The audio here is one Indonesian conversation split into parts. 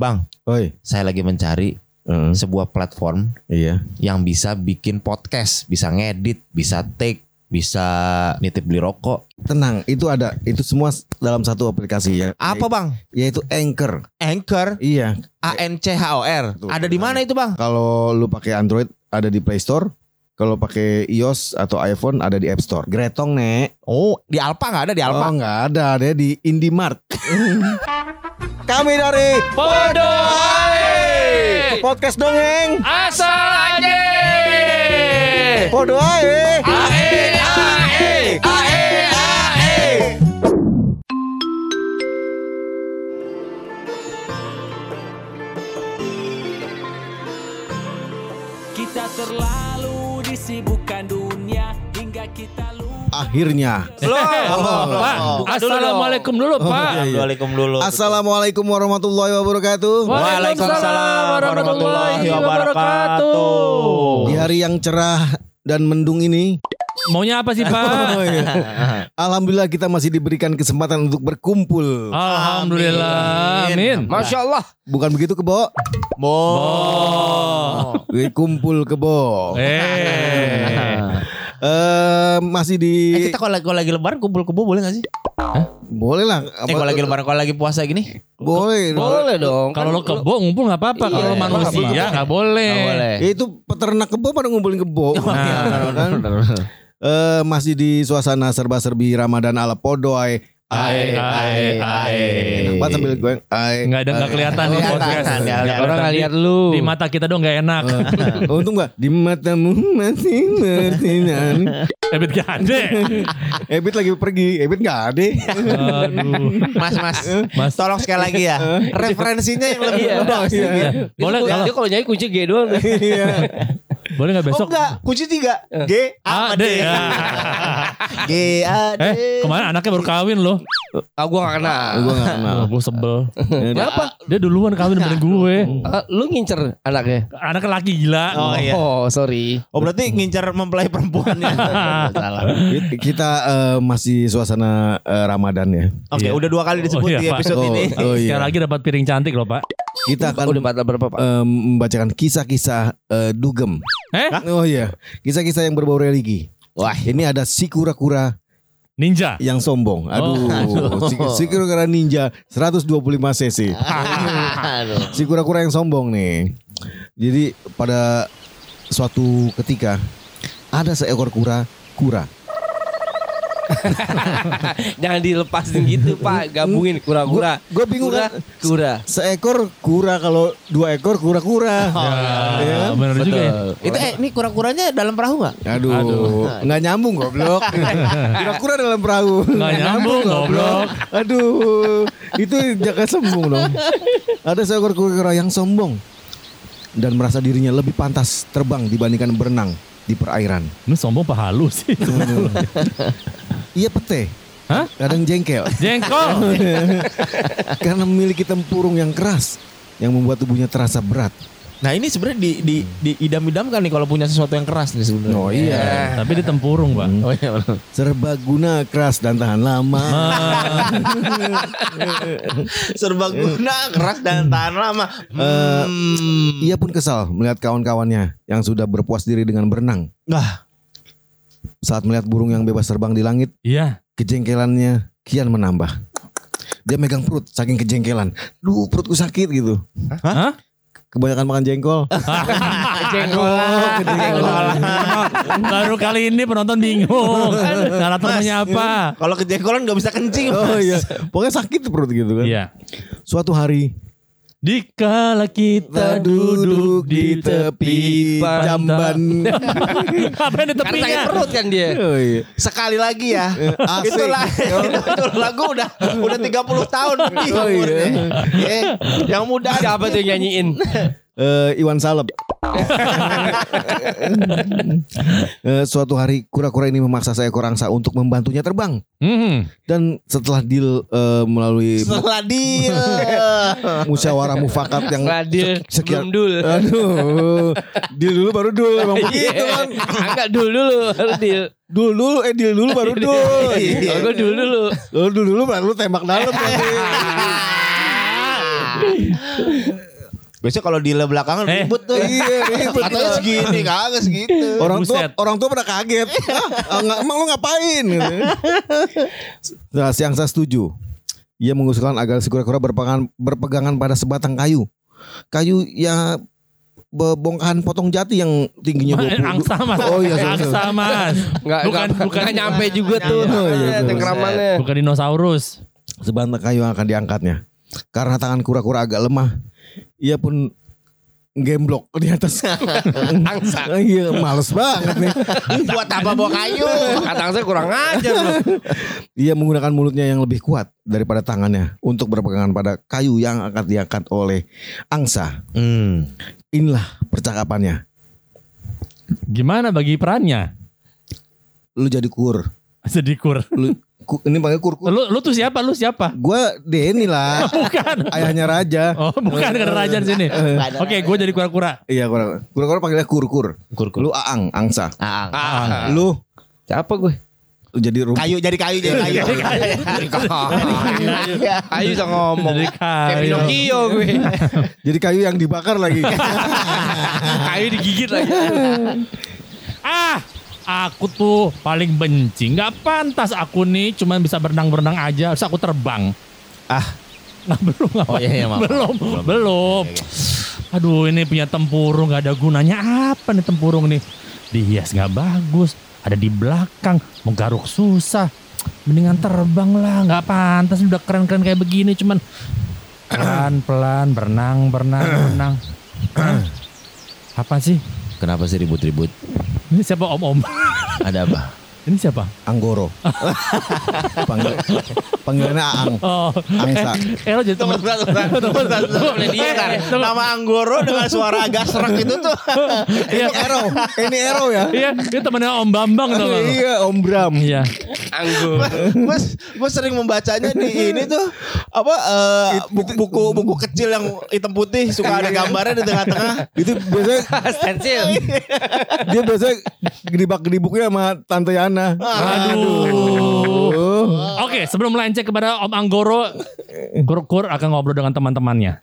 Bang, Oi. saya lagi mencari Heeh. sebuah platform iya. yang bisa bikin podcast, bisa ngedit, bisa take, bisa nitip beli rokok. Tenang, itu ada itu semua dalam satu aplikasi ya. Apa bang? Yaitu Anchor. Anchor, Iya. A N C H O R. Tuh. Ada di mana itu bang? Kalau lu pakai Android ada di Play Store. Kalau pakai iOS atau iPhone ada di App Store. Gretong, Nek. Oh, di Alpa nggak ada di Alpa. Oh, nggak ada, ada di Indimart. Kami dari Podoy Podcast Dongeng. Asal aja Podo ae. Ae ae Ae ae Kita terlalu disibukkan dunia hingga kita lupa Akhirnya. Loh, Assalamualaikum dulu, Pak. Assalamualaikum dulu. Assalamualaikum warahmatullahi wabarakatuh. Waalaikumsalam warahmatullahi wabarakatuh. Di hari yang cerah dan mendung ini, Maunya apa sih, Pak? Oh, iya. alhamdulillah kita masih diberikan kesempatan untuk berkumpul. Alhamdulillah. Amin. Masya Allah. Bukan begitu kebo? Bo. Oh. Kumpul kebo. Eh. Eh masih di Eh, kita kalau lagi, kalau lagi lebaran kumpul kebo boleh gak sih? boleh lah. Eh kalau lagi lebaran, kalau lagi puasa gini? boleh. Boleh dong. Kalau lo kebo ngumpul nggak apa-apa. Kalau Iya, manusia nggak boleh. Nggak boleh. Ya, itu peternak kebo pada ngumpulin kebo. Nah, Kan? Eh, masih di suasana serba-serbi Ramadan ala Podoy. Ae, ae, ae. Enak banget sambil gue. Nggak ada nggak kelihatan di podcast. kelihatan. Nggak Orang nggak lihat lu. Di mata kita dong nggak enak. Untung gak di matamu masih bersinar. Ebit gade. Ebit lagi pergi, Ebit gak ada. Aduh. Mas, mas, Mas. tolong sekali lagi ya. Referensinya yang lebih Iya. mudah. Iya. Boleh Dia- kalau dia kalau nyanyi kunci G doang. Iya. boleh nggak Oh besok? enggak, kunci tiga. G A D. Ya. G A D. Eh kemarin anaknya baru kawin loh. Ah gua gak kenal. Gue gak kenal. Gue sebel. Kenapa? Dia duluan kawin dibanding gue. Ah, lu ngincer anaknya. Anaknya laki gila. Oh iya. Oh, sorry. Oh berarti ngincar mempelai perempuannya. Salah. Kita eh, masih suasana eh, Ramadan ya. Oke, Iya. udah dua kali disebut Oh, iya, di episode Oh, ini. oh Sekali iya. lagi dapat piring cantik loh pak. Kita akan Udah batal berapa, Pak? eh, membacakan kisah-kisah eh, dugem. Eh? Oh iya, kisah-kisah yang berbau religi. Wah, Ini ada si kura-kura Ninja. yang sombong. Aduh, si, si kura-kura ninja 125 cc. Aduh. si kura-kura yang sombong nih. Jadi pada suatu ketika ada seekor kura kura. Jangan dilepasin gitu, Pak. Gabungin kura-kura. Gue bingung Kura, kan. kura. Seekor kura kalau dua ekor kura-kura. Ya, benar juga ya. Itu eh ini kura-kuranya dalam perahu nggak? Aduh, nggak nyambung goblok. Kura-kura dalam perahu. Nggak nyambung goblok. Aduh, itu jangan sombong dong. Ada seekor kura-kura yang sombong dan merasa dirinya lebih pantas terbang dibandingkan berenang di perairan. Ini sombong apa halus sih? Ia pete. Hah? Kadang jengkel Jengkol. karena memiliki tempurung yang keras yang membuat tubuhnya terasa berat. Nah ini sebenarnya di di di idam-idamkan nih kalau punya sesuatu yang keras nih sebenarnya. Oh iya. Tapi dia tempurung pak. Oh iya. benar. Serbaguna keras dan tahan lama. Serbaguna keras dan tahan lama. Eh, Hmm. Ia pun kesal melihat kawan-kawannya yang sudah berpuas diri dengan berenang. Wah, Saat melihat burung yang bebas terbang di langit, Iya. kejengkelannya kian menambah. Dia megang perut saking kejengkelan. Duh perutku sakit gitu. Hah? Kebanyakan makan jengkol. Jengkol. Baru kali ini penonton bingung. Naratornya apa? kalau kejengkolan nggak bisa kencing. Oh iya. Pokoknya sakit tuh perut gitu kan. Iya. Suatu hari Dikala kita duduk di tepi jamban. Apa yang di Karena sakit tepinya? perut kan dia. Oh iya. Sekali lagi ya. asik. itu, lagu, itu lagu udah udah 30 tahun lebih Oh, iya. Eh, yang muda Siapa tuh nyanyiin? Eh, Iwan Salep. Eh, suatu hari kura-kura ini memaksa seekor angsa untuk membantunya terbang. Hmm. Dan setelah deal eh, melalui setelah deal. musyawarah mufakat yang Radil. sekian- dul. Aduh, deal dulu baru dul emang begitu kan. Enggak dul dulu, baru deal. Dul dulu, eh deal dulu baru dul. Kalau gue dul dulu. Lu dul dulu baru lu tembak dalam. Biasanya kalau di belakangan Eh. ribut tuh. Iya, ribut. Katanya segini, kagak segitu. Orang tua Buset. orang tua pada kaget. Ah, nggak- emang lu ngapain gitu. Nah, si Angsa setuju. Ia mengusulkan agar si kura-kura berpegangan, berpegangan pada sebatang kayu. Kayu ya be- bongkahan potong jati yang tingginya 20. Angsa mas. Oh iya, sorry, Angsa mas. Enggak bukan enggak, bukan enggak nyampe juga tuh. Oh, iya, betul. Tengkeramannya. bukan dinosaurus. Sebatang kayu yang akan diangkatnya. Karena tangan kura-kura agak lemah, ia pun gemblok di atas angsa. Iya, males banget nih. Buat apa bawa kayu? Kata saya kurang ajar loh. Ia menggunakan mulutnya yang lebih kuat daripada tangannya untuk berpegangan pada kayu yang akan diangkat oleh angsa. Hmm. Inilah percakapannya. Gimana bagi perannya? Lu jadi kur. Sedikur. Lu ku- ini panggil kur. kur. Lu lu tuh siapa? Lu siapa? Gua Denny lah. Bukan. Ayahnya raja. Oh bukan ada raja di sini. Oke, gue jadi kura-kura. Iya, kura- kura-kura panggilnya kur kur. Kur, kur. Lu aang, angsa. Ah, Ah, Lu siapa gue? lu jadi rum. kayu jadi kayu jadi kayu. Ayo bisa ngomong. Jadi Kayak kayu. Pinocchio gue. Jadi kayu yang dibakar lagi. Kayu digigit lagi. Ah, aku tuh paling benci. Nggak pantas aku nih cuman bisa berenang-berenang aja. Harus aku terbang. Ah. Nah, belum apa? Oh iya, iya maaf. belum, belum. Aduh, ini punya tempurung nggak ada gunanya apa nih tempurung nih? Dihias nggak bagus. Ada di belakang, mau garuk susah. Mendingan terbang lah, nggak pantas udah keren-keren kayak begini. Cuman pelan-pelan berenang, berenang, berenang. Apa sih? Kenapa sih ribut-ribut? Ini siapa om-om? Ada apa? Ini siapa? Anggoro. Panggil, panggilannya aang. Oh, Angsa. Eh, eh, lo jadi teman. Nama Anggoro dengan suara agak serak itu tuh. Iya, Arrow. Ini arrow ya. iya, itu temannya Om Bambang tuh. Iya, Om Bram. Iya. Anggur. gue gue sering membacanya di ini tuh apa eh, buku, buku buku kecil yang hitam putih suka ada gambarnya di tengah-tengah. Itu biasanya Stensil. dia biasanya gedibak-gedibuknya sama Tante Yana. Aduh. Oke, sebelum melenceng kepada Om Anggoro, Kur-Kur akan ngobrol dengan teman-temannya.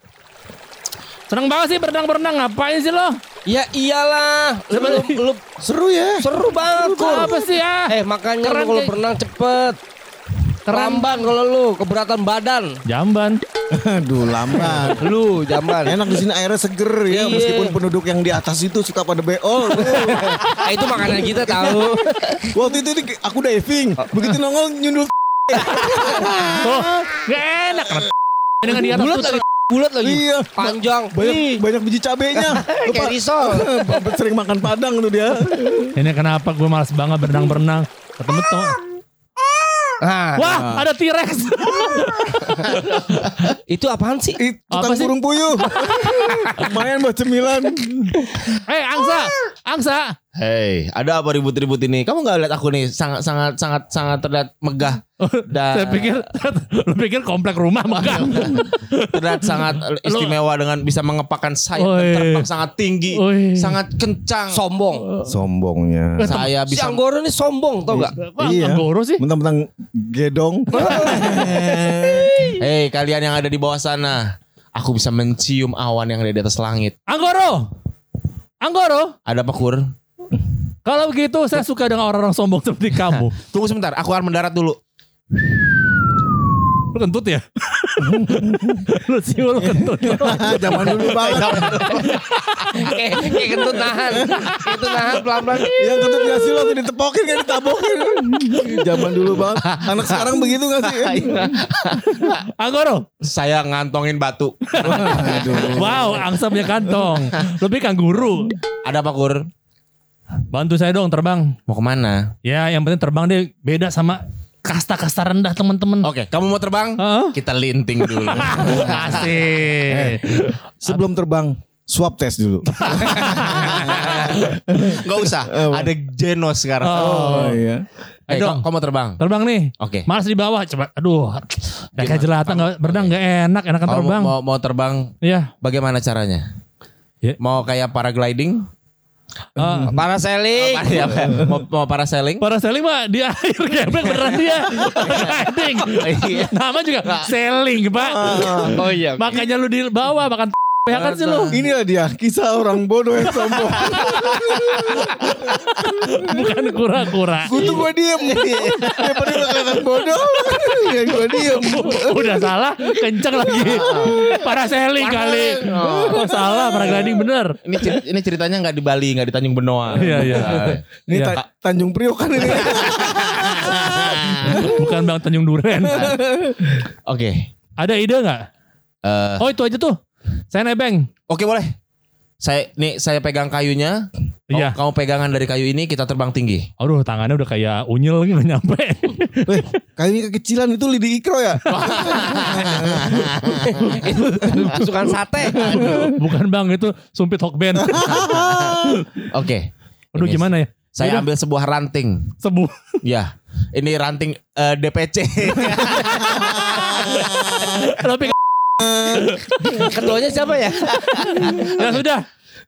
Seneng banget sih berenang-berenang, ngapain sih lo? Ya iyalah. Lu, lu, lu Seru ya. seru banget Kur. Apa sih ya? Eh makanya Keren kalau berenang cepet. Keramban kalau lu keberatan badan. Jamban. Aduh, lambat. Lu jamban. Enak di sini airnya seger ya, Iya. meskipun penduduk yang di atas itu suka pada beol. Eh, itu makanan kita tahu. Waktu itu aku diving, begitu nongol nyundul. Oh, gak enak. Dengan di atas Bulat tuh. lagi. Bulat lagi. Iya. Panjang. Banyak Ih, banyak biji cabenya. Kayak risol. Sering makan padang tuh dia. Ini kenapa gue malas banget berenang-berenang. Ketemu tuh. Nah, Wah, ada T-Rex. itu apaan sih? Ih, Apa tukang sih? burung puyuh. Lumayan buat cemilan. Eh, Angsa. Angsa. Hei, ada apa ribut-ribut ini? Kamu nggak lihat aku nih sangat sangat sangat sangat terlihat megah dan Saya pikir, lu pikir komplek rumah megah. terlihat sangat istimewa dengan bisa mengepakkan sayap dan terbang sangat tinggi, Oi. sangat kencang. Sombong. Sombongnya. Saya Si bisa Anggoro ini sombong tau gak? Iya. Anggoro sih. Mentang-mentang gedong. Hei kalian yang ada di bawah sana, aku bisa mencium awan yang ada di atas langit. Anggoro. Anggoro. Ada apa kur? Kalau begitu saya suka dengan orang-orang sombong seperti kamu. Tunggu sebentar, aku akan mendarat dulu. Lu kentut ya? lu siul lu kentut. Zaman dulu banget. Kayak kayak kentut nahan. Kentut nahan pelan-pelan. Yang kentut gak sih lo tuh ditepokin kan ditabokin. Zaman dulu banget. Anak sekarang begitu gak sih? Anggoro. Saya ngantongin batu. Wow, angsa punya kantong. Lebih kanguru. Ada apa kur? Bantu saya dong terbang. Mau ke mana? Ya, yang penting terbang deh beda sama kasta-kasta rendah teman-teman. Oke, kamu mau terbang? Heeh. Kita linting dulu. Asik. Sebelum terbang, swab test dulu. Gak usah, ada Genos sekarang. Oh. iya. Eh, Ayo, kamu, kamu terbang? Terbang nih. Oke. Males di bawah coba. Aduh. Kayak jelata nggak berenang nggak enak, enakan Mau, terbang. mau, mau terbang, Iya. bagaimana caranya? Ya. Mau kayak paragliding? Eh, Parasailing. Apa ya, apa ya? Mau, mau parasailing? para selling mah di air geblek beneran dia. Riding. Nama juga selling, Pak. Oh iya. Makanya lu di bawah makan ya kan sih lu. Inilah dia kisah orang bodoh yang sombong. Bukan kura-kura. Kutu gua diem. Daripada gua kelihatan bodoh. Ya gua diem. Udah salah, kenceng lagi. Para selling kali. Oh, salah, para gliding bener. Ini cer- ini ceritanya nggak di Bali, nggak di Tanjung Benoa. Iya, iya. Ini Iya. Ta- Tanjung Priok kan ini. Bukan Bang Tanjung Duren. Oke. Ada ide nggak? Eh, Oh itu aja tuh. Saya nebeng. Oke boleh. Saya nih saya pegang kayunya. Kamu, Iya. kamu pegangan dari kayu ini kita terbang tinggi. Aduh tangannya udah kayak unyil lagi gak nyampe. Weh, kayaknya kekecilan itu lidi ikro ya. Kesukaan sate. Bukan bang itu sumpit hokben. Oke. Aduh Ini gimana ya? Saya ambil sebuah ranting. Sebu. Ya. Ini ranting eh, DPC. Tapi Ketuanya siapa ya? ya sudah.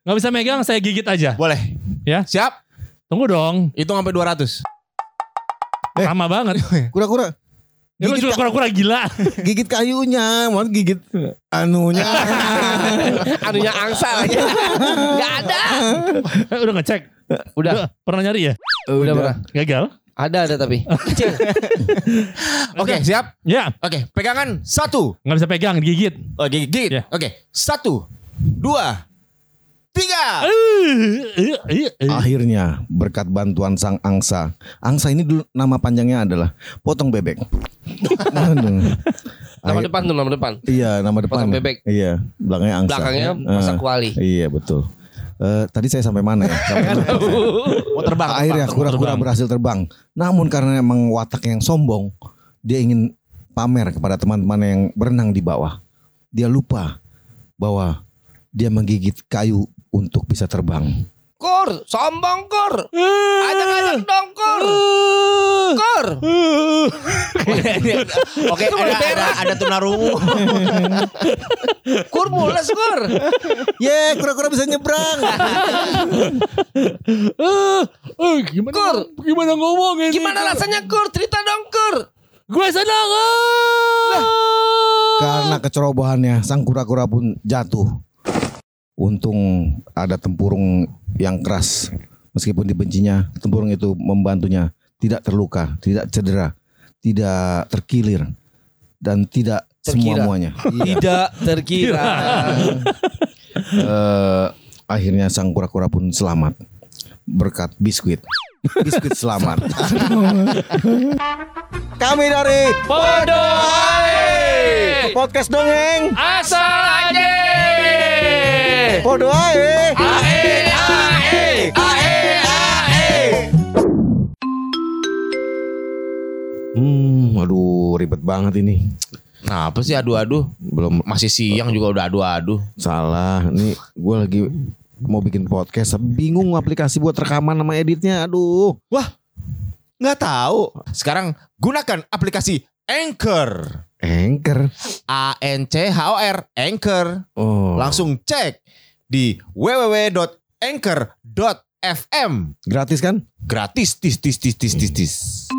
Gak bisa megang saya gigit aja. boleh. Ya. Siap? Tunggu dong. Hitung sampai 200. Lama banget. Kura-kura. Ya, lu juga kura-kura gila. gigit kayunya, mau gigit anunya. Anunya angsa lagi. Gak ada. Eh, udah ngecek. Udah. Pernah nyari ya? Udah pernah. Gagal? Ada ada tapi. Oke, siap? Ya. Oke, pegangan satu. Gak bisa pegang, digigit. Oh, gigit. Ya. Oke, satu, dua, tiga. Eh, eh, eh. Akhirnya berkat bantuan sang angsa. Angsa ini dulu nama panjangnya adalah potong bebek. Aduh. Nama Akhir- depan tuh nama depan. Iya, nama depan. Potong bebek. Iya, belakangnya angsa. Belakangnya masak kuali. Iya, betul. Eh, tadi saya sampai mana ya? Sampai mana? Mau terbang. Akhirnya kura-kura berhasil terbang. Namun karena emang watak yang sombong, dia ingin pamer kepada teman-teman yang berenang di bawah. Dia lupa bahwa dia menggigit kayu untuk bisa terbang. Kur, sombong kur. Ajak-ajak dong kur. Kur. Oke, ada, ada, ada tunarungu. Kur mules kur. Ye, kura-kura bisa nyebrang. Eh, eh, gimana, Kur. gimana ngomongin? Gimana rasanya kur? Cerita dong kur. Gue senang. Karena kecerobohannya, sang kura-kura pun jatuh. Untung ada tempurung yang keras. Meskipun dibencinya, tempurung itu membantunya tidak terluka, tidak cedera, tidak terkilir, dan tidak Terkira. Iya. Tidak terkira. Eh, akhirnya sang kura-kura pun selamat berkat biskuit. Biskuit selamat. Kami dari Podoy. podcast dongeng. Asal aja. Podo ae. Ae, ae, ae, ae. Hmm, aduh ribet banget ini. Nah, apa sih adu-adu? Belum Masih siang juga udah adu-adu. salah. Ini gue lagi mau bikin podcast, bingung aplikasi buat rekaman sama editnya. Aduh. Nggak tahu. Sekarang gunakan aplikasi Anchor. Anchor. A N C H O R Anchor. Oh. Langsung cek di www.anchor.fm. gratis kan? Gratis tis tis tis tis tis tis.